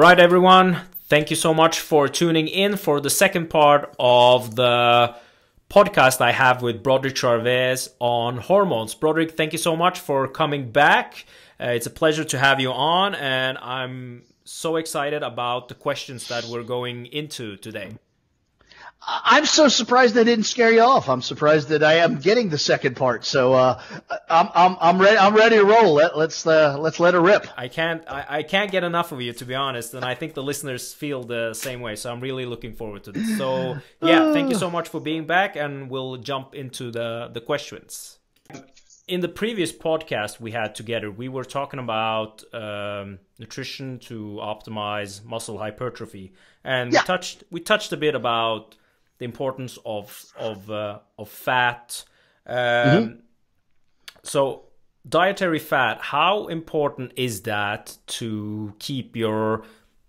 All right, everyone. Thank you so much for tuning in for the second part of the podcast I have with Broderick Chavez on hormones. Broderick, thank you so much for coming back. Uh, it's a pleasure to have you on, and I'm so excited about the questions that we're going into today. I'm so surprised they didn't scare you off. I'm surprised that I am getting the second part. So uh, I'm I'm I'm ready. I'm ready to roll. Let, let's uh, let's let it rip. I can't I, I can't get enough of you to be honest, and I think the listeners feel the same way. So I'm really looking forward to this. So yeah, thank you so much for being back, and we'll jump into the the questions. In the previous podcast we had together, we were talking about um, nutrition to optimize muscle hypertrophy, and Yeah. we touched we touched a bit about the importance of of uh, of fat. Um, So dietary fat, how important is that to keep your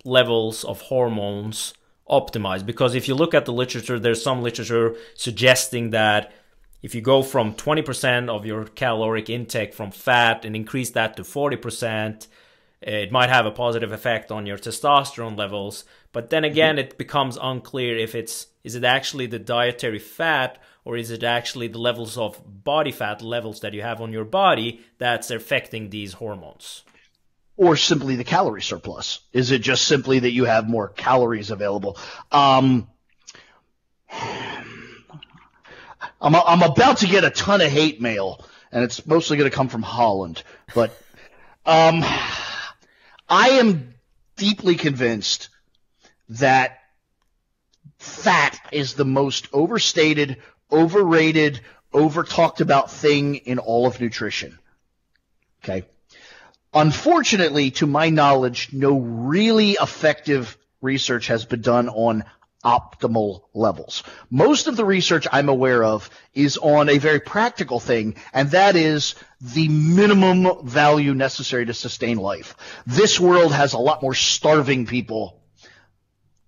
levels of hormones optimized? Because if you look at the literature, there's some literature suggesting that if you go from 20% of your caloric intake from fat and increase that to 40%, it might have a positive effect on your testosterone levels. But then again, it becomes unclear if it's is it actually the dietary fat or is it actually the levels of body fat levels that you have on your body that's affecting these hormones. Or simply the calorie surplus. Is it just simply that you have more calories available? Um, I'm I'm about to get a ton of hate mail, and it's mostly going to come from Holland. But um, I am deeply convinced that fat is the most overstated, overrated, over talked about thing in all of nutrition. Okay. Unfortunately, to my knowledge, no really effective research has been done on optimal levels. Most of the research I'm aware of is on a very practical thing, and that is the minimum value necessary to sustain life. This world has a lot more starving people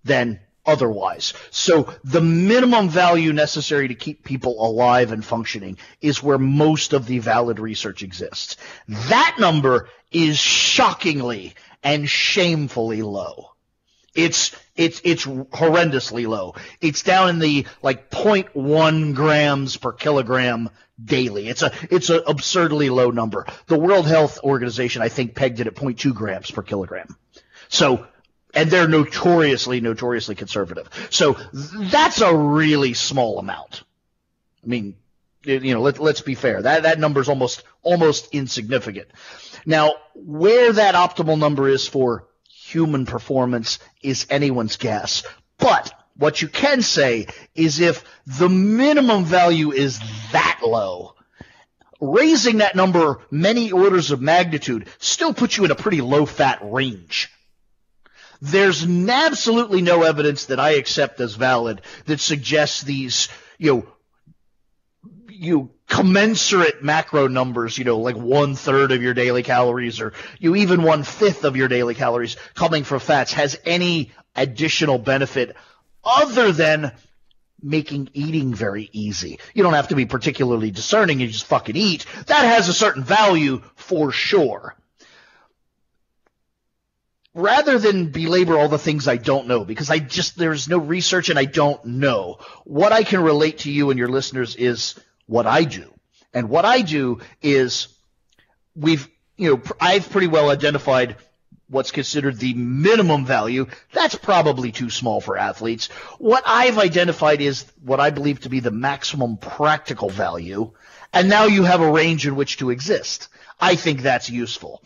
than otherwise. So the minimum value necessary to keep people alive and functioning is where most of the valid research exists. That number is shockingly and shamefully low. It's it's it's horrendously low. It's down in the like 0.1 grams per kilogram daily. It's a it's an absurdly low number. The World Health Organization I think pegged it at 0.2 grams per kilogram. So and they're notoriously notoriously conservative. So that's a really small amount. I mean, you know, let, let's be fair. That that number is almost almost insignificant. Now, where that optimal number is for human performance is anyone's guess. But what you can say is if the minimum value is that low, raising that number many orders of magnitude still puts you in a pretty low fat range. There's absolutely no evidence that I accept as valid that suggests these, you know, you commensurate macro numbers, you know, like one third of your daily calories or you even one fifth of your daily calories coming from fats has any additional benefit other than making eating very easy. You don't have to be particularly discerning, you just fucking eat. That has a certain value for sure rather than belabor all the things I don't know, because I just, there's no research and I don't know, what I can relate to you and your listeners is what I do. And what I do is we've, you know, I've pretty well identified what's considered the minimum value. That's probably too small for athletes. What I've identified is what I believe to be the maximum practical value. And now you have a range in which to exist. I think that's useful.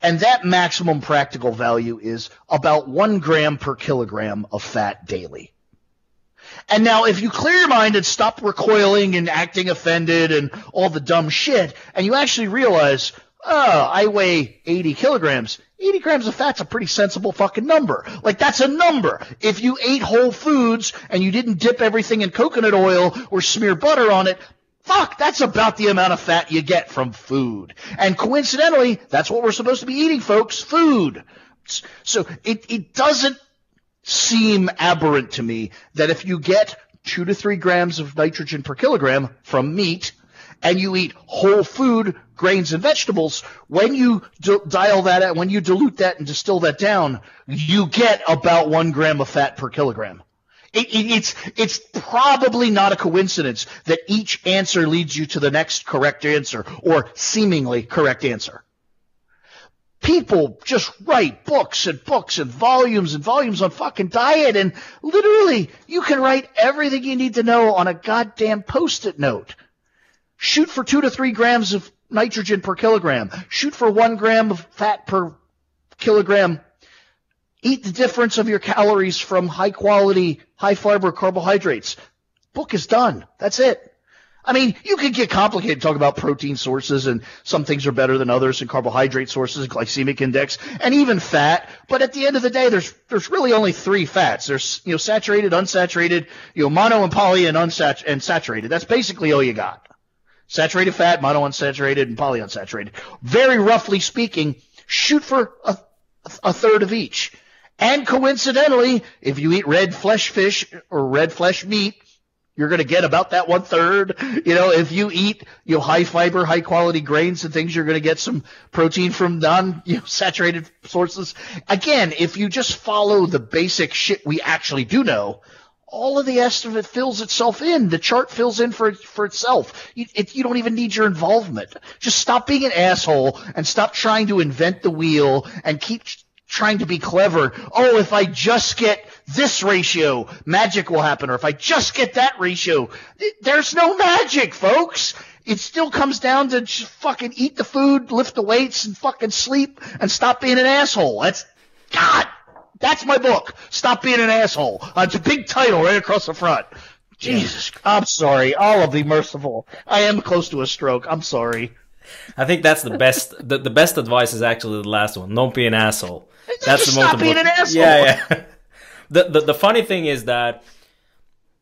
And that maximum practical value is about one gram per kilogram of fat daily. And now if you clear your mind and stop recoiling and acting offended and all the dumb shit, and you actually realize, oh, I weigh 80 kilograms. 80 grams of fat's a pretty sensible fucking number. Like that's a number. If you ate whole foods and you didn't dip everything in coconut oil or smear butter on it, Fuck, that's about the amount of fat you get from food. And coincidentally, that's what we're supposed to be eating, folks, food. So it, it doesn't seem aberrant to me that if you get two to three grams of nitrogen per kilogram from meat, and you eat whole food, grains and vegetables, when you d- dial that out, when you dilute that and distill that down, you get about one gram of fat per kilogram. It, it, it's it's probably not a coincidence that each answer leads you to the next correct answer or seemingly correct answer. People just write books and books and volumes and volumes on fucking diet and literally you can write everything you need to know on a goddamn post-it note. Shoot for two to three grams of nitrogen per kilogram. Shoot for one gram of fat per kilogram Eat the difference of your calories from high quality, high fiber carbohydrates. Book is done. That's it. I mean, you could get complicated, talk about protein sources and some things are better than others and carbohydrate sources, and glycemic index, and even fat. But at the end of the day, there's, there's really only three fats. There's, you know, saturated, unsaturated, you know, mono and poly and unsat, and saturated. That's basically all you got. Saturated fat, mono unsaturated, and polyunsaturated. Very roughly speaking, shoot for a, a third of each. And coincidentally, if you eat red flesh fish or red flesh meat, you're going to get about that one third. You know, if you eat, you know, high fiber, high quality grains and things, you're going to get some protein from non, you know, saturated sources. Again, if you just follow the basic shit we actually do know, all of the it fills itself in. The chart fills in for for itself. You, it, you don't even need your involvement. Just stop being an asshole and stop trying to invent the wheel and keep trying to be clever. Oh, if I just get this ratio, magic will happen. Or if I just get that ratio, there's no magic, folks. It still comes down to just fucking eat the food, lift the weights, and fucking sleep, and stop being an asshole. That's God. That's my book. Stop being an asshole. Uh, it's a big title right across the front. Jesus, I'm sorry. All of be merciful. I am close to a stroke. I'm sorry. I think that's the best. The, the best advice is actually the last one. Don't be an asshole. That's Just the most stop being an asshole. Yeah, yeah. the, the the funny thing is that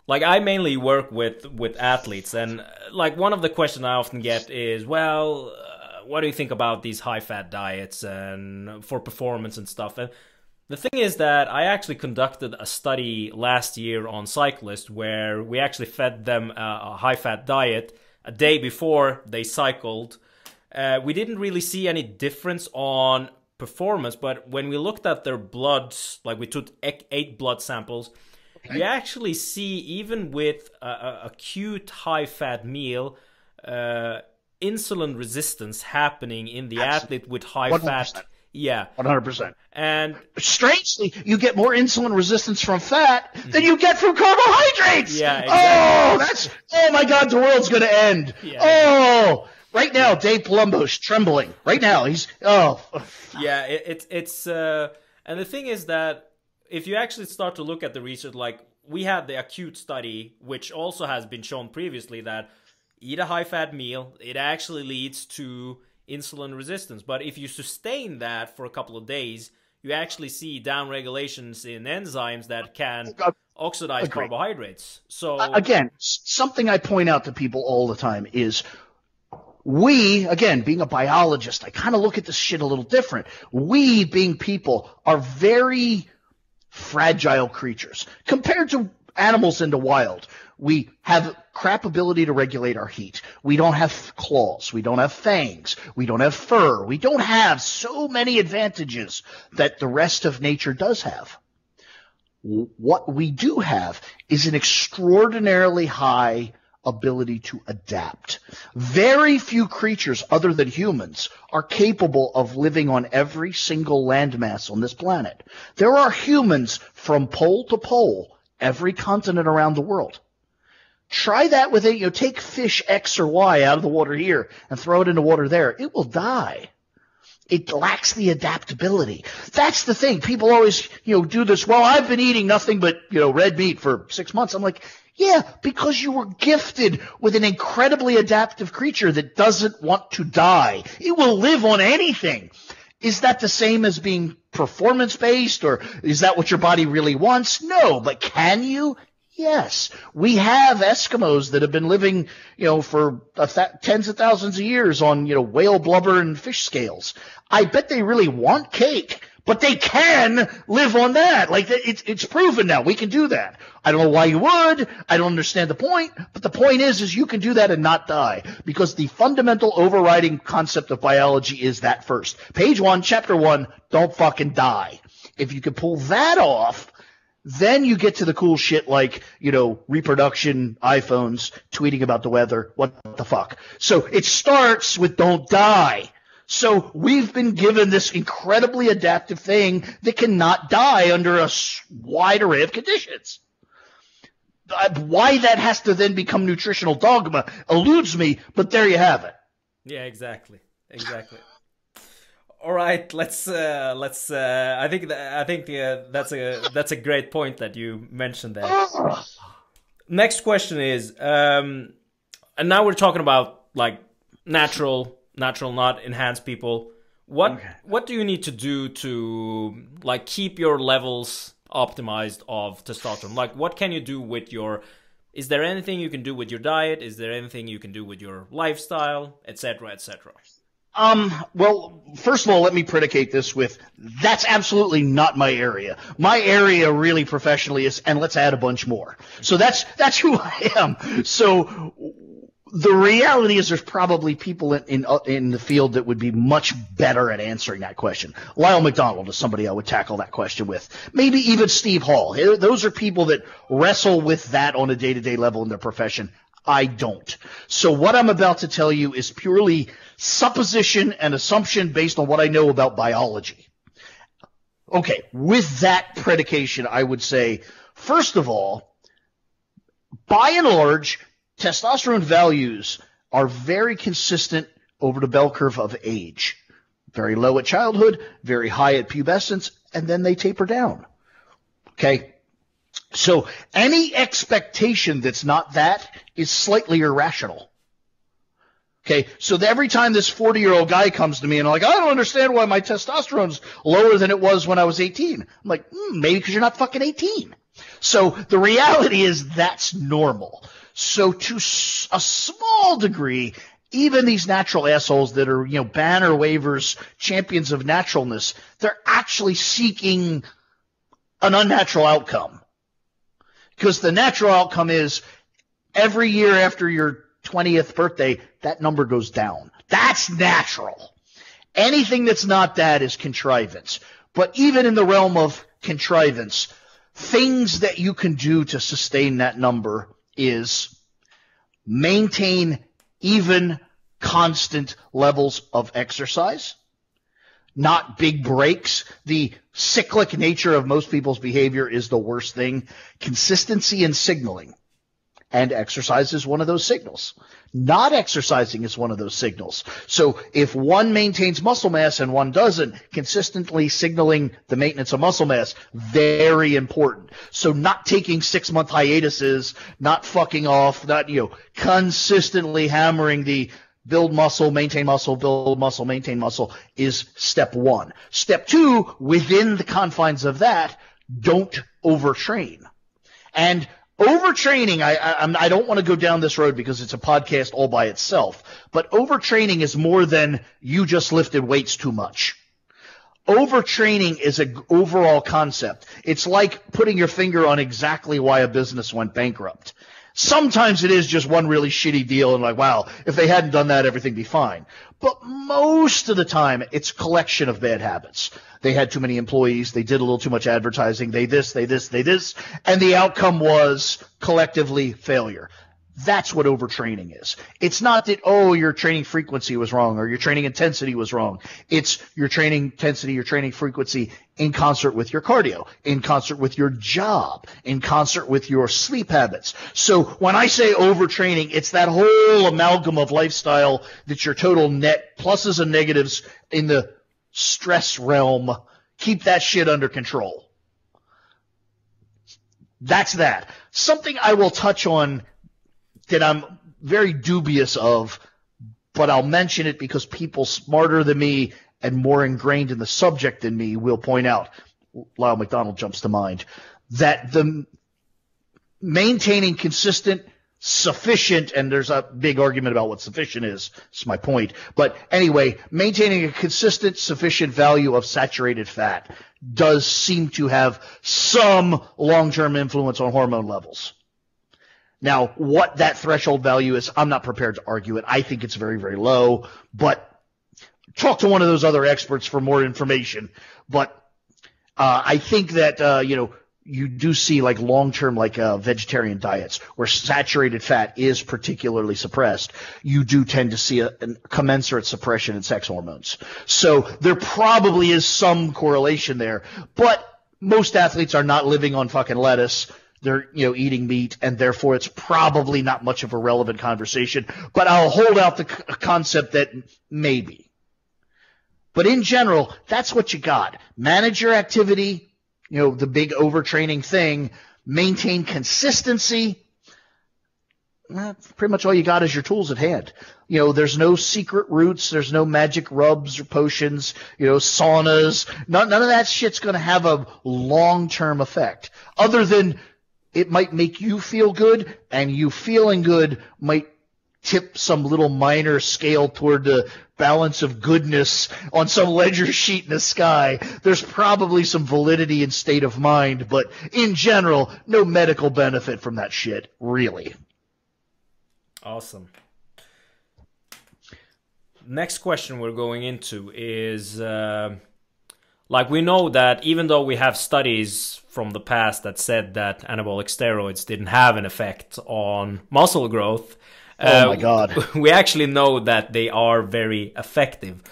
like I mainly work with with athletes, and like one of the questions I often get is, well, uh, what do you think about these high fat diets and for performance and stuff? And the thing is that I actually conducted a study last year on cyclists where we actually fed them a, a high fat diet a day before they cycled. Uh, we didn't really see any difference on performance, but when we looked at their bloods, like we took eight blood samples, okay. you actually see even with a, a acute high fat meal, uh, insulin resistance happening in the Absolutely. athlete with high 100%. fat. Yeah. 100%. And strangely, you get more insulin resistance from fat than mm-hmm. you get from carbohydrates. Yeah, exactly. Oh, that's, oh my God, the world's going to end. Yeah. Oh, Right now, Dave Palumbo's trembling. Right now, he's oh. Yeah, it, it's it's uh, and the thing is that if you actually start to look at the research, like we had the acute study, which also has been shown previously that eat a high fat meal, it actually leads to insulin resistance. But if you sustain that for a couple of days, you actually see down regulations in enzymes that can oxidize Agreed. carbohydrates. So again, something I point out to people all the time is we, again, being a biologist, I kind of look at this shit a little different. We, being people, are very fragile creatures compared to animals in the wild. We have crap ability to regulate our heat. We don't have claws. We don't have fangs. We don't have fur. We don't have so many advantages that the rest of nature does have. What we do have is an extraordinarily high ability to adapt. Very few creatures other than humans are capable of living on every single landmass on this planet. There are humans from pole to pole, every continent around the world. Try that with it. You know, take fish X or Y out of the water here and throw it into water there. It will die. It lacks the adaptability. That's the thing. People always, you know, do this. Well, I've been eating nothing but, you know, red meat for six months. I'm like, yeah, because you were gifted with an incredibly adaptive creature that doesn't want to die. It will live on anything. Is that the same as being performance based or is that what your body really wants? No, but can you? Yes, we have Eskimos that have been living, you know, for th- tens of thousands of years on, you know, whale blubber and fish scales. I bet they really want cake, but they can live on that. Like it's it's proven now. We can do that. I don't know why you would. I don't understand the point, but the point is, is you can do that and not die because the fundamental overriding concept of biology is that first. Page one, chapter one, don't fucking die. If you can pull that off, then you get to the cool shit like, you know, reproduction, iPhones, tweeting about the weather. What the fuck? So it starts with don't die. So we've been given this incredibly adaptive thing that cannot die under a wide array of conditions. Uh, why that has to then become nutritional dogma eludes me, but there you have it. Yeah, exactly. Exactly. All right, let's uh, let's. Uh, I think that, I think uh, that's a that's a great point that you mentioned there. Next question is, um, and now we're talking about like natural natural, not enhanced people. What okay. what do you need to do to like keep your levels optimized of testosterone? Like, what can you do with your? Is there anything you can do with your diet? Is there anything you can do with your lifestyle, etc., etc.? Um, well, first of all, let me predicate this with that's absolutely not my area. My area really professionally is, and let's add a bunch more. So that's, that's who I am. So the reality is there's probably people in, in, uh, in the field that would be much better at answering that question. Lyle McDonald is somebody I would tackle that question with. Maybe even Steve Hall. Those are people that wrestle with that on a day-to-day level in their profession. I don't. So what I'm about to tell you is purely supposition and assumption based on what I know about biology. Okay, with that predication, I would say, first of all, by and large, testosterone values are very consistent over the bell curve of age. Very low at childhood, very high at pubescence, and then they taper down. Okay? So any expectation that's not that is slightly irrational. Okay, so every time this 40 year old guy comes to me and I'm like, I don't understand why my testosterone's lower than it was when I was 18. I'm like, mm, maybe because you're not fucking 18. So the reality is that's normal. So to a small degree, even these natural assholes that are, you know, banner wavers, champions of naturalness, they're actually seeking an unnatural outcome. Because the natural outcome is every year after your 20th birthday, that number goes down. That's natural. Anything that's not that is contrivance. But even in the realm of contrivance, things that you can do to sustain that number is maintain even constant levels of exercise, not big breaks. The cyclic nature of most people's behavior is the worst thing. Consistency in signaling. And exercise is one of those signals. Not exercising is one of those signals. So if one maintains muscle mass and one doesn't, consistently signaling the maintenance of muscle mass, very important. So not taking six month hiatuses, not fucking off, not, you know, consistently hammering the build muscle, maintain muscle, build muscle, maintain muscle is step one. Step two, within the confines of that, don't overtrain. And Overtraining, I, I, I don't want to go down this road because it's a podcast all by itself, but overtraining is more than you just lifted weights too much. Overtraining is an overall concept. It's like putting your finger on exactly why a business went bankrupt. Sometimes it is just one really shitty deal and like, wow, if they hadn't done that, everything would be fine. But most of the time, it's a collection of bad habits. They had too many employees. They did a little too much advertising. They this, they this, they this. And the outcome was collectively failure. That's what overtraining is. It's not that, oh, your training frequency was wrong or your training intensity was wrong. It's your training intensity, your training frequency in concert with your cardio, in concert with your job, in concert with your sleep habits. So when I say overtraining, it's that whole amalgam of lifestyle that's your total net pluses and negatives in the stress realm. Keep that shit under control. That's that. Something I will touch on that I'm very dubious of, but I'll mention it because people smarter than me and more ingrained in the subject than me will point out. Lyle McDonald jumps to mind that the maintaining consistent sufficient, and there's a big argument about what sufficient is. That's my point. But anyway, maintaining a consistent, sufficient value of saturated fat does seem to have some long-term influence on hormone levels. Now, what that threshold value is, I'm not prepared to argue it. I think it's very, very low, but talk to one of those other experts for more information. But uh, I think that uh, you know you do see like long-term like uh, vegetarian diets where saturated fat is particularly suppressed you do tend to see a, a, commensurate suppression in sex hormones so there probably is some correlation there but most athletes are not living on fucking lettuce they're you know eating meat and therefore it's probably not much of a relevant conversation but i'll hold out the c- concept that maybe but in general, that's what you got. Manage your activity, you know, the big overtraining thing, maintain consistency. Pretty much all you got is your tools at hand. You know, there's no secret routes, there's no magic rubs or potions, you know, saunas. None, none of that shit's going to have a long-term effect. Other than it might make you feel good, and you feeling good might tip some little minor scale toward the balance of goodness on some ledger sheet in the sky. There's probably some validity in state of mind, but in general, no medical benefit from that shit, really. Awesome. Next question we're going into is uh, like we know that even though we have studies from the past that said that anabolic steroids didn't have an effect on muscle growth, Oh my uh, god. We actually know that they are very effective.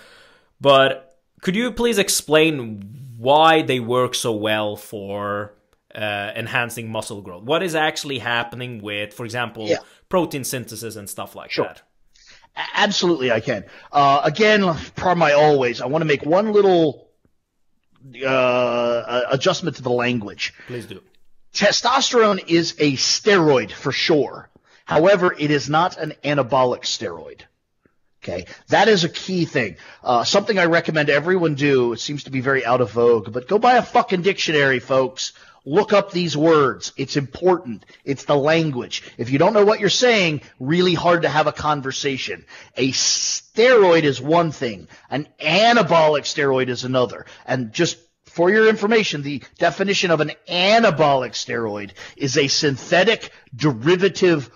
But could you please explain why they work so well for uh, enhancing muscle growth? What is actually happening with, for example, yeah. protein synthesis and stuff like sure. that? Absolutely, I can. Uh, again, per my always, I want to make one little uh, adjustment to the language. Please do. Testosterone is a steroid for sure. However, it is not an anabolic steroid. Okay, that is a key thing. Uh, something I recommend everyone do. It seems to be very out of vogue, but go buy a fucking dictionary, folks. Look up these words. It's important. It's the language. If you don't know what you're saying, really hard to have a conversation. A steroid is one thing. An anabolic steroid is another. And just for your information, the definition of an anabolic steroid is a synthetic derivative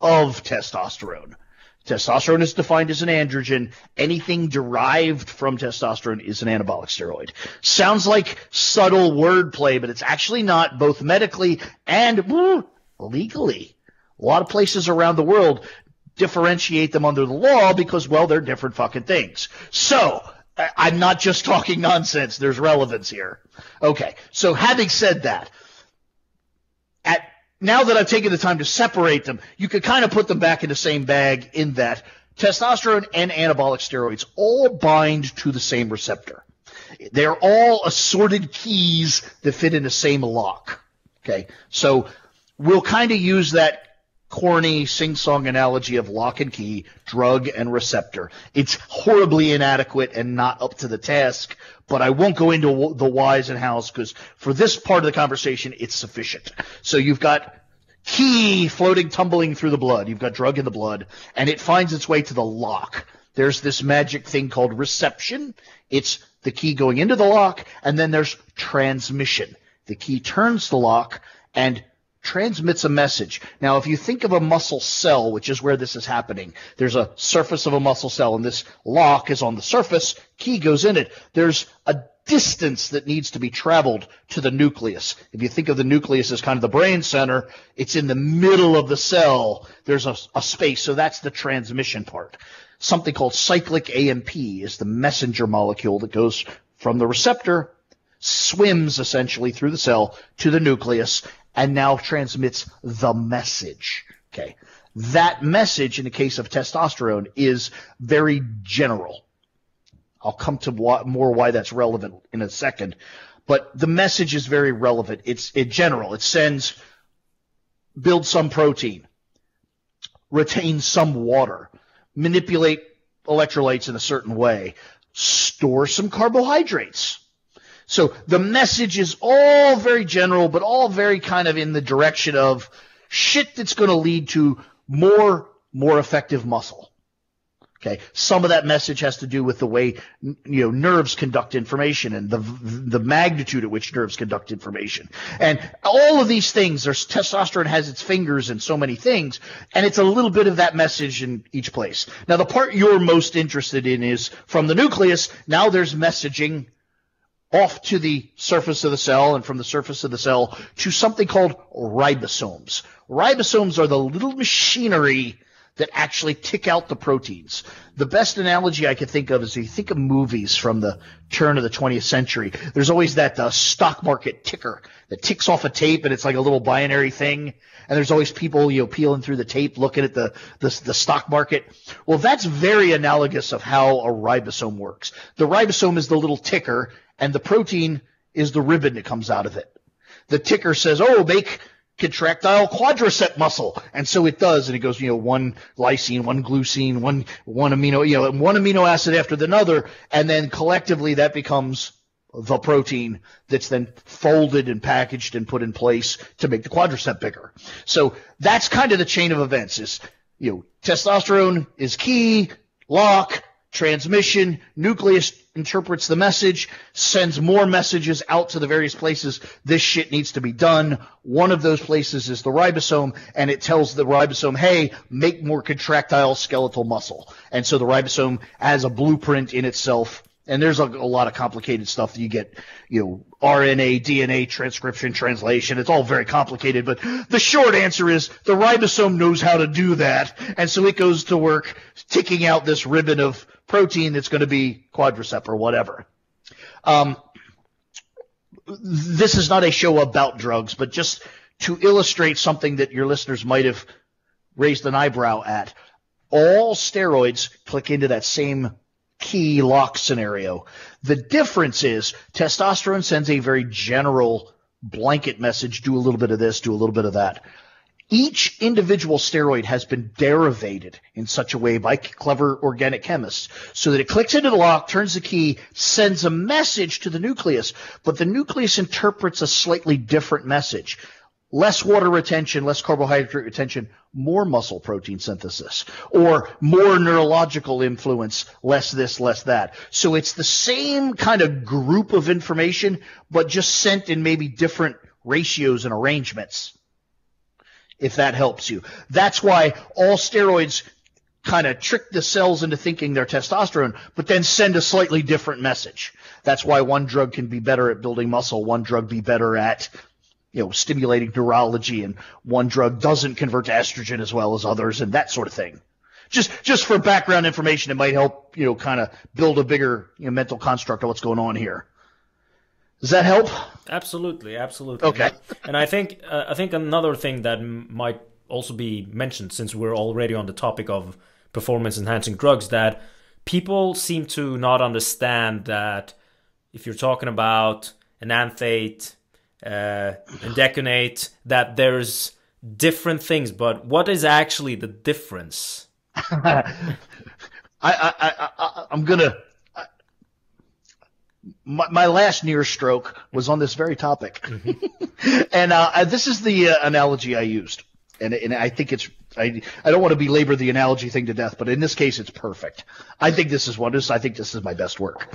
of testosterone. Testosterone is defined as an androgen. Anything derived from testosterone is an anabolic steroid. Sounds like subtle wordplay, but it's actually not, both medically and woo, legally. A lot of places around the world differentiate them under the law because, well, they're different fucking things. So, I'm not just talking nonsense. There's relevance here. Okay. So having said that, at now that I've taken the time to separate them, you could kind of put them back in the same bag in that testosterone and anabolic steroids all bind to the same receptor. They're all assorted keys that fit in the same lock. Okay. So we'll kind of use that corny sing-song analogy of lock and key, drug and receptor. It's horribly inadequate and not up to the task, but I won't go into the whys and hows because for this part of the conversation, it's sufficient. So you've got key floating, tumbling through the blood. You've got drug in the blood, and it finds its way to the lock. There's this magic thing called reception. It's the key going into the lock, and then there's transmission. The key turns the lock and transmits a message. Now, if you think of a muscle cell, which is where this is happening, there's a surface of a muscle cell, and this lock is on the surface, key goes in it. There's a distance that needs to be traveled to the nucleus. If you think of the nucleus as kind of the brain center, it's in the middle of the cell. There's a, a space, so that's the transmission part. Something called cyclic AMP is the messenger molecule that goes from the receptor, swims essentially through the cell to the nucleus, and now transmits the message. Okay. That message in the case of testosterone is very general. I'll come to why, more why that's relevant in a second. But the message is very relevant. It's in general. It sends build some protein, retain some water, manipulate electrolytes in a certain way, store some carbohydrates. So the message is all very general, but all very kind of in the direction of shit that's going to lead to more, more effective muscle. Okay. Some of that message has to do with the way, you know, nerves conduct information and the, the magnitude at which nerves conduct information. And all of these things, there's testosterone has its fingers in so many things, and it's a little bit of that message in each place. Now, the part you're most interested in is from the nucleus. Now there's messaging off to the surface of the cell and from the surface of the cell to something called ribosomes. Ribosomes are the little machinery that actually tick out the proteins. The best analogy I could think of is you think of movies from the turn of the 20th century. There's always that uh, stock market ticker that ticks off a tape and it's like a little binary thing. And there's always people, you know, peeling through the tape looking at the, the, the stock market. Well, that's very analogous of how a ribosome works. The ribosome is the little ticker and the protein is the ribbon that comes out of it. The ticker says, oh, make contractile quadricep muscle. And so it does. And it goes, you know, one lysine, one glycine, one, one amino, you know, one amino acid after another. And then collectively that becomes the protein that's then folded and packaged and put in place to make the quadricep bigger. So that's kind of the chain of events is, you know, testosterone is key, lock, transmission, nucleus interprets the message, sends more messages out to the various places this shit needs to be done. One of those places is the ribosome, and it tells the ribosome, hey, make more contractile skeletal muscle. And so the ribosome has a blueprint in itself and there's a, a, lot of complicated stuff that you get, you know, RNA, DNA, transcription, translation. It's all very complicated, but the short answer is the ribosome knows how to do that, and so it goes to work ticking out this ribbon of protein that's going to be quadricep or whatever. Um, this is not a show about drugs, but just to illustrate something that your listeners might have raised an eyebrow at. All steroids click into that same key lock scenario. The difference is testosterone sends a very general blanket message, do a little bit of this, do a little bit of that. Each individual steroid has been derivated in such a way by clever organic chemists so that it clicks into the lock, turns the key, sends a message to the nucleus, but the nucleus interprets a slightly different message less water retention, less carbohydrate retention, more muscle protein synthesis, or more neurological influence, less this, less that. So it's the same kind of group of information, but just sent in maybe different ratios and arrangements. If that helps you. That's why all steroids kind of trick the cells into thinking they're testosterone, but then send a slightly different message. That's why one drug can be better at building muscle, one drug be better at you know, stimulating neurology and one drug doesn't convert to estrogen as well as others and that sort of thing. Just, just for background information, it might help, you know, kind of build a bigger you know, mental construct of what's going on here. Does that help? Absolutely, absolutely. Okay. and I think, uh, I think another thing that might also be mentioned since we're already on the topic of performance enhancing drugs that people seem to not understand that if you're talking about enanthate uh, deconate that there's different things, but what is actually the difference? I, I, I, am gonna. My, my, last near stroke was on this very topic, mm-hmm. and uh, this is the uh, analogy I used, and and I think it's I I don't want to belabor the analogy thing to death, but in this case, it's perfect. I think this is what is. I think this is my best work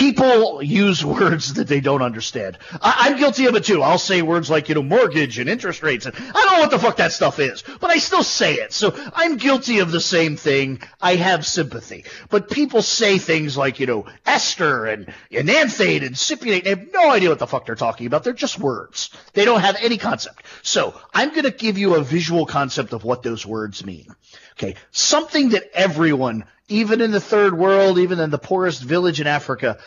people use words that they don't understand. I, am guilty of it too. I'll say words like, you know, mortgage and interest rates. And I don't know what the fuck that stuff is, but I still say it. So I'm guilty of the same thing. I have sympathy. But people say things like, you know, ester and enanthate and cypionate. They have no idea what the fuck they're talking about. They're just words. They don't have any concept. So I'm going to give you a visual concept of what those words mean. Okay. Something that everyone even in the third world, even in the poorest village in Africa,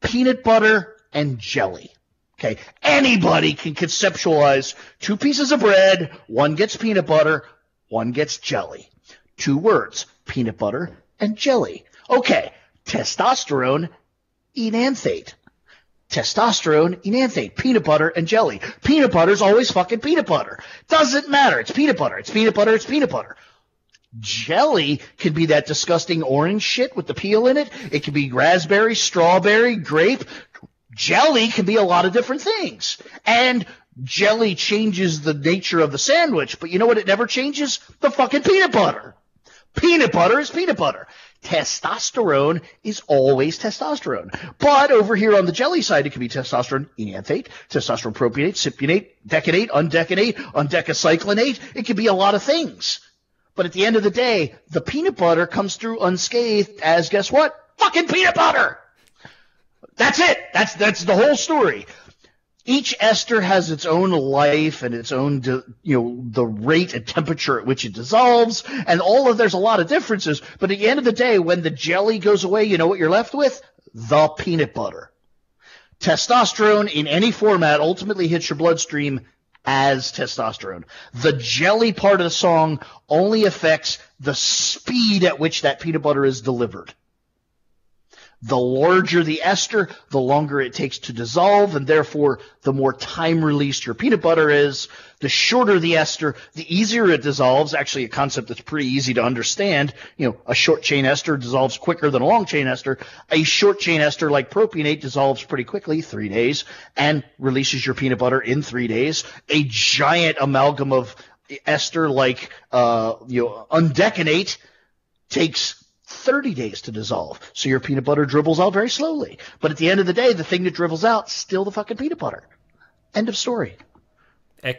peanut butter and jelly. Okay. Anybody can conceptualize two pieces of bread. One gets peanut butter. One gets jelly. Two words. Peanut butter and jelly. Okay. Testosterone, enanthate. Testosterone, enanthate, peanut butter, and jelly. Peanut butter is always fucking peanut butter. Doesn't matter. It's peanut butter. It's peanut butter. It's peanut butter. Jelly could be that disgusting orange shit with the peel in it. It could be raspberry, strawberry, grape. Jelly can be a lot of different things. And jelly changes the nature of the sandwich, but you know what it never changes? The fucking peanut butter. Peanut butter is peanut butter. Testosterone is always testosterone. But over here on the jelly side, it can be testosterone enanthate, testosterone propionate, cypionate, decanate, undecanate, undecacyclinate. It can be a lot of things. But at the end of the day, the peanut butter comes through unscathed as guess what? Fucking peanut butter! That's it. That's that's the whole story each ester has its own life and its own, you know, the rate and temperature at which it dissolves, and all of there's a lot of differences. But at the end of the day, when the jelly goes away, you know what you're left with? The peanut butter. Testosterone in any format ultimately hits your bloodstream as testosterone. The jelly part of the song only affects the speed at which that peanut butter is delivered. The larger the ester, the longer it takes to dissolve, and therefore the more time released your peanut butter is. The shorter the ester, the easier it dissolves. Actually, a concept that's pretty easy to understand. You know, a short chain ester dissolves quicker than a long chain ester. A short chain ester like propionate dissolves pretty quickly, three days, and releases your peanut butter in three days. A giant amalgam of ester like, uh, you know, undecanate takes 30 days to dissolve. So your peanut butter dribbles out very slowly. But at the end of the day, the thing that dribbles out still the fucking peanut butter. End of story.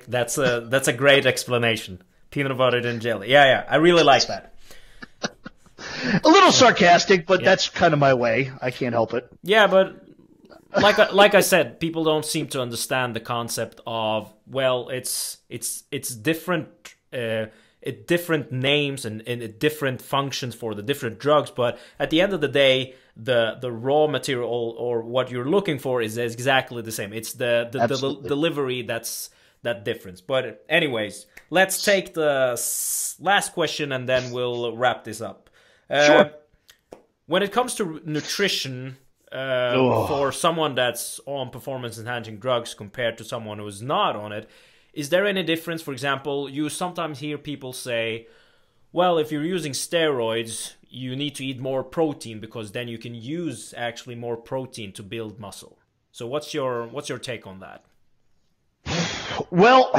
That's a that's a great explanation. Peanut butter and jelly. Yeah, yeah. I really like that. a little sarcastic, but yeah. that's kind of my way. I can't help it. Yeah, but like like I said, people don't seem to understand the concept of well, it's it's it's different uh, it different names and, and different functions for the different drugs but at the end of the day the the raw material or what you're looking for is exactly the same. It's the the, the delivery that's that difference. But anyways let's take the last question and then we'll wrap this up. Uh, sure. when it comes to nutrition uh, for someone that's on performance enhancing drugs compared to someone who's not on it is there any difference? For example, you sometimes hear people say, well, if you're using steroids, you need to eat more protein because then you can use actually more protein to build muscle. So what's your what's your take on that? Well,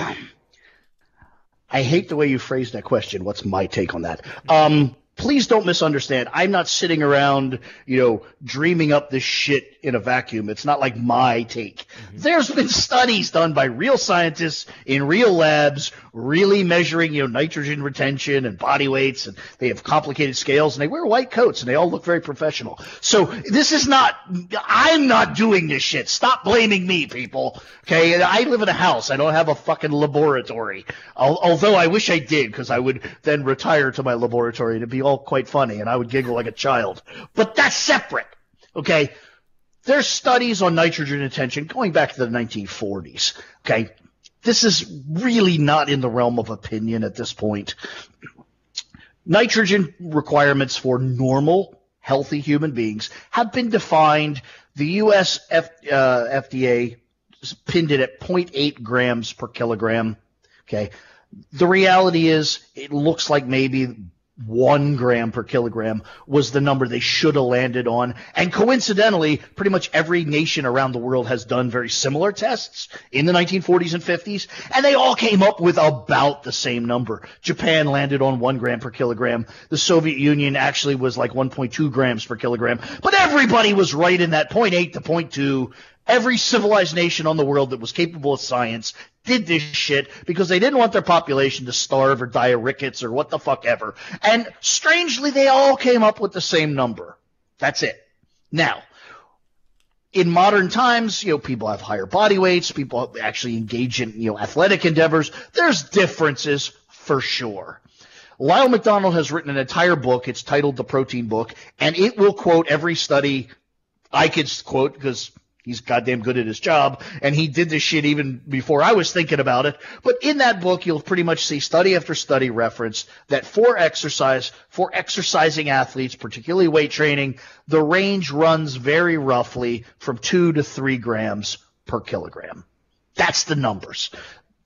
I hate the way you phrased that question. What's my take on that? Um, please don't misunderstand. I'm not sitting around, you know, dreaming up this shit in a vacuum. It's not like my take. Mm-hmm. There's been studies done by real scientists in real labs, really measuring, you know, nitrogen retention and body weights, and they have complicated scales, and they wear white coats, and they all look very professional. So this is not. I'm not doing this shit. Stop blaming me, people. Okay, I live in a house. I don't have a fucking laboratory. Although I wish I did, because I would then retire to my laboratory to be all quite funny, and I would giggle like a child. But that's separate. Okay. There's studies on nitrogen retention going back to the 1940s. Okay. This is really not in the realm of opinion at this point. Nitrogen requirements for normal, healthy human beings have been defined. The U.S. F, uh, FDA pinned it at 0.8 grams per kilogram. Okay. The reality is it looks like maybe one gram per kilogram was the number they should have landed on. And coincidentally, pretty much every nation around the world has done very similar tests in the 1940s and 50s, and they all came up with about the same number. Japan landed on one gram per kilogram. The Soviet Union actually was like 1.2 grams per kilogram, but everybody was right in that 0.8 to 0.2 Every civilized nation on the world that was capable of science did this shit because they didn't want their population to starve or die of rickets or what the fuck ever. And strangely, they all came up with the same number. That's it. Now, in modern times, you know, people have higher body weights, people actually engage in, you know, athletic endeavors. There's differences for sure. Lyle McDonald has written an entire book. It's titled The Protein Book, and it will quote every study I could quote because he's goddamn good at his job and he did this shit even before I was thinking about it. But in that book, you'll pretty much see study after study reference that for exercise, for exercising athletes, particularly weight training, the range runs very roughly from two to three grams per kilogram. That's the numbers.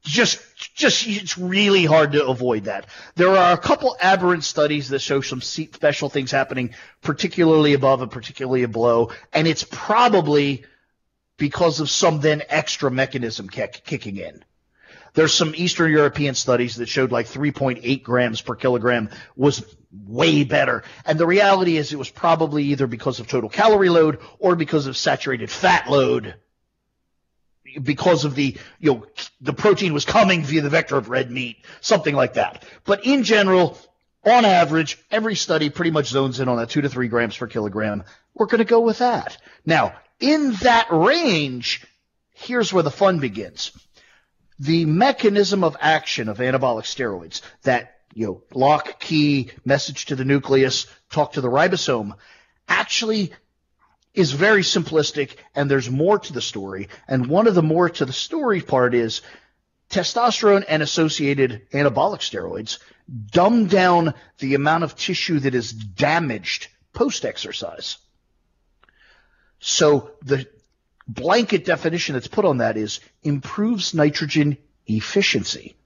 Just, just, it's really hard to avoid that. There are a couple aberrant studies that show some special things happening, particularly above and particularly below, and it's probably because of some then extra mechanism kick, kicking in. There's some Eastern European studies that showed like 3.8 grams per kilogram was way better. And the reality is it was probably either because of total calorie load or because of saturated fat load. Because of the, you know, the protein was coming via the vector of red meat, something like that. But in general, on average, every study pretty much zones in on that two to three grams per kilogram. We're going to go with that. Now, in that range, here's where the fun begins. The mechanism of action of anabolic steroids, that you know, lock, key, message to the nucleus, talk to the ribosome, actually is very simplistic and there's more to the story. And one of the more to the story part is testosterone and associated anabolic steroids dumb down the amount of tissue that is damaged post exercise. So the blanket definition that's put on that is improves nitrogen efficiency.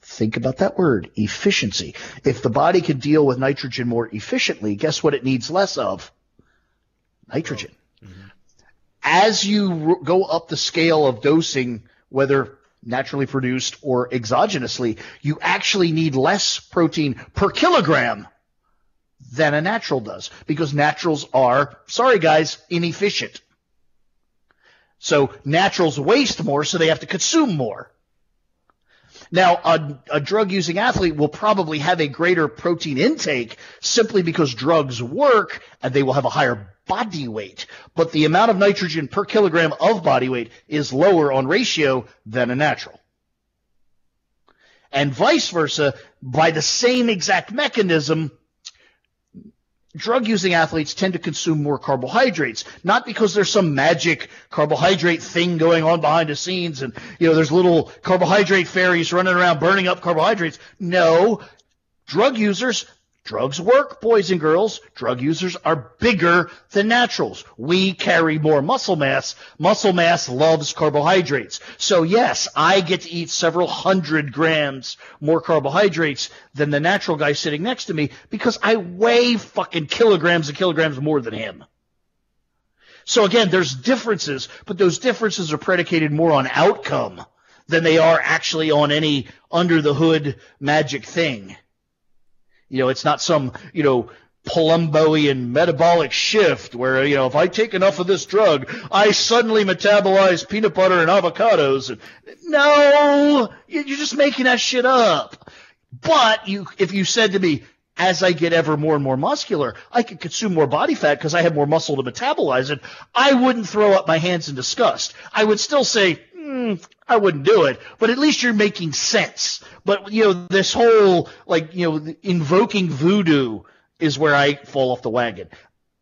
Think about that word, efficiency. If the body can deal with nitrogen more efficiently, guess what it needs less of? Nitrogen. Mm-hmm. As you go up the scale of dosing, whether naturally produced or exogenously, you actually need less protein per kilogram than a natural does because naturals are, sorry guys, inefficient. So naturals waste more, so they have to consume more. Now, a, a drug using athlete will probably have a greater protein intake simply because drugs work and they will have a higher body weight. But the amount of nitrogen per kilogram of body weight is lower on ratio than a natural. And vice versa, by the same exact mechanism, drug using athletes tend to consume more carbohydrates, not because there's some magic carbohydrate thing going on behind the scenes and, you know, there's little carbohydrate fairies running around burning up carbohydrates. No, drug users Drugs work, boys and girls. Drug users are bigger than naturals. We carry more muscle mass. Muscle mass loves carbohydrates. So yes, I get to eat several hundred grams more carbohydrates than the natural guy sitting next to me because I weigh fucking kilograms and kilograms more than him. So again, there's differences, but those differences are predicated more on outcome than they are actually on any under the hood magic thing. You know, it's not some, you know, Palumboian metabolic shift where, you know, if I take enough of this drug, I suddenly metabolize peanut butter and avocados. No, you're just making that shit up. But you, if you said to me, as I get ever more and more muscular, I could consume more body fat because I have more muscle to metabolize it. I wouldn't throw up my hands in disgust. I would still say, mm, I wouldn't do it, but at least you're making sense. But, you know, this whole, like, you know, invoking voodoo is where I fall off the wagon.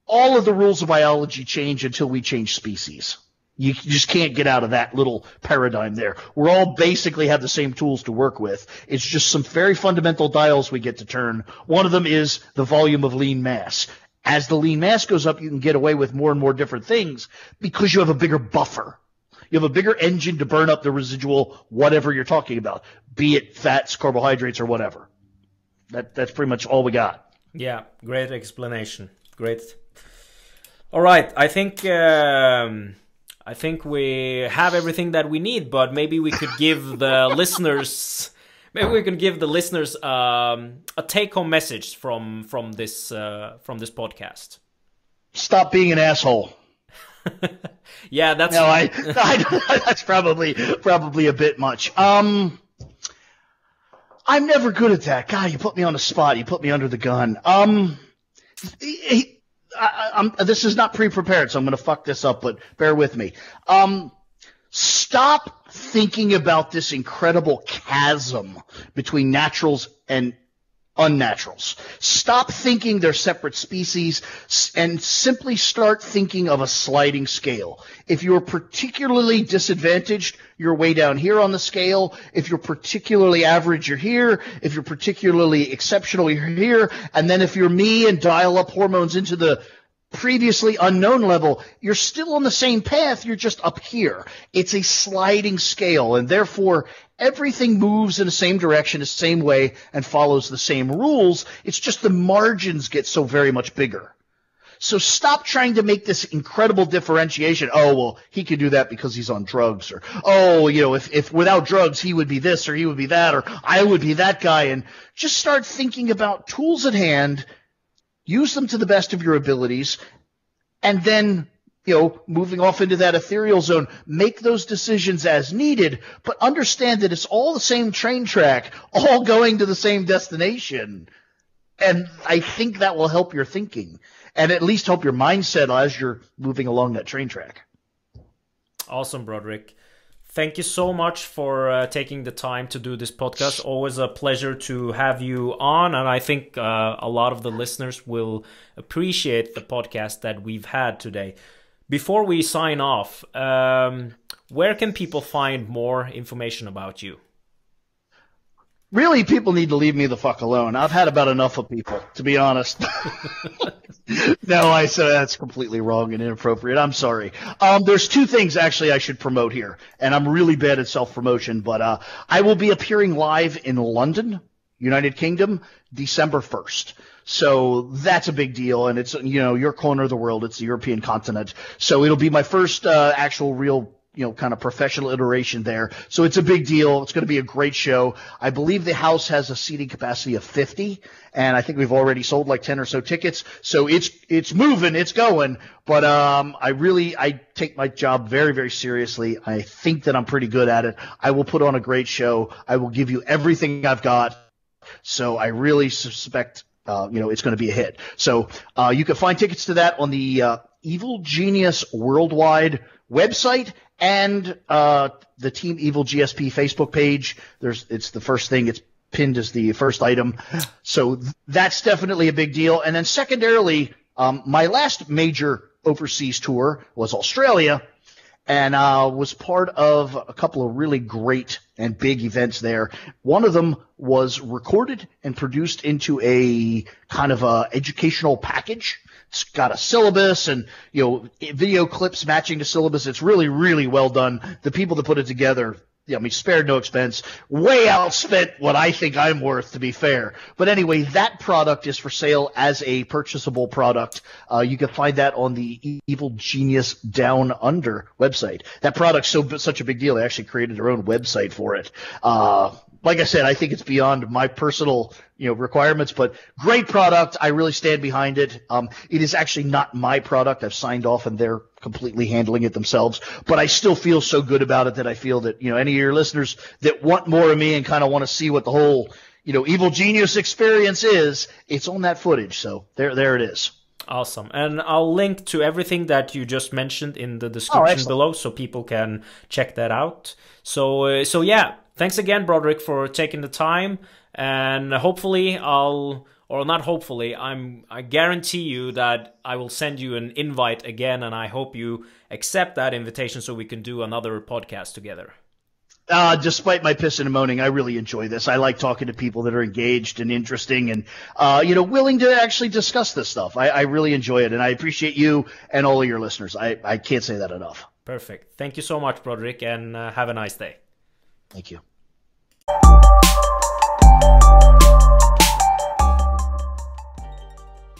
All of the rules of biology change until we change species. You just can't get out of that little paradigm there. We're all basically have the same tools to work with. It's just some very fundamental dials we get to turn. One of them is the volume of lean mass. As the lean mass goes up, you can get away with more and more different things because you have a bigger buffer. You have a bigger engine to burn up the residual whatever you're talking about, be it fats, carbohydrates, or whatever. That that's pretty much all we got. Yeah, great explanation. Great. All right, I think um, I think we have everything that we need, but maybe we could give the listeners maybe we can give the listeners um, a take-home message from from this uh, from this podcast. Stop being an asshole. yeah, that's no, I, I, that's probably probably a bit much. Um, I'm never good at that. God, you put me on the spot. You put me under the gun. Um, I, this is not pre-prepared, so I'm going to fuck this up, but bear with me. Um, stop thinking about this incredible chasm between naturals and unnaturals. Stop thinking they're separate species and simply start thinking of a sliding scale. If you're particularly disadvantaged, you're way down here on the scale. If you're particularly average, you're here. If you're particularly exceptional, you're here. And then if you're me and dial up hormones into the previously unknown level, you're still on the same path, you're just up here. It's a sliding scale, and therefore everything moves in the same direction, the same way, and follows the same rules. It's just the margins get so very much bigger. So stop trying to make this incredible differentiation. Oh, well, he could do that because he's on drugs or, oh, you know, if, if without drugs, he would be this or he would be that or I would be that guy. And just start thinking about tools at hand, use them to the best of your abilities, and then you know, moving off into that ethereal zone, make those decisions as needed, but understand that it's all the same train track, all going to the same destination. And I think that will help your thinking and at least help your mindset as you're moving along that train track. Awesome, Broderick. Thank you so much for uh, taking the time to do this podcast. Always a pleasure to have you on. And I think uh, a lot of the listeners will appreciate the podcast that we've had today. Before we sign off, um, where can people find more information about you? Really, people need to leave me the fuck alone. I've had about enough of people, to be honest. no, I said that's completely wrong and inappropriate. I'm sorry. Um, there's two things actually I should promote here, and I'm really bad at self promotion, but uh, I will be appearing live in London, United Kingdom, December 1st. So that's a big deal, and it's you know your corner of the world. It's the European continent, so it'll be my first uh, actual real you know kind of professional iteration there. So it's a big deal. It's going to be a great show. I believe the house has a seating capacity of 50, and I think we've already sold like 10 or so tickets. So it's it's moving, it's going. But um, I really I take my job very very seriously. I think that I'm pretty good at it. I will put on a great show. I will give you everything I've got. So I really suspect uh, you know, it's going to be a hit. So uh, you can find tickets to that on the uh, Evil Genius Worldwide website and uh, the Team Evil GSP Facebook page. There's it's the first thing. It's pinned as the first item. So th- that's definitely a big deal. And then secondarily, um, my last major overseas tour was Australia and uh, was part of a couple of really great and big events there. One of them was recorded and produced into a kind of a educational package. It's got a syllabus and you know video clips matching the syllabus. It's really really well done. The people that put it together I mean, spared no expense, way outspent what I think I'm worth, to be fair. But anyway, that product is for sale as a purchasable product. Uh, you can find that on the Evil Genius Down Under website. That product's so such a big deal. They actually created their own website for it. Uh, like I said, I think it's beyond my personal, you know, requirements, but great product. I really stand behind it. Um, it is actually not my product. I've signed off and they're completely handling it themselves, but I still feel so good about it that I feel that, you know, any of your listeners that want more of me and kind of want to see what the whole, you know, evil genius experience is, it's on that footage. So there, there it is. Awesome. And I'll link to everything that you just mentioned in the description oh, below so people can check that out. So, uh, so yeah, thanks again, Broderick, for taking the time. And hopefully, I'll, or not hopefully, I'm, I guarantee you that I will send you an invite again. And I hope you accept that invitation so we can do another podcast together. Uh, despite my pissing and moaning, I really enjoy this. I like talking to people that are engaged and interesting and, uh, you know, willing to actually discuss this stuff. I, I, really enjoy it and I appreciate you and all of your listeners. I, I can't say that enough. Perfect. Thank you so much, Broderick, and uh, have a nice day. Thank you you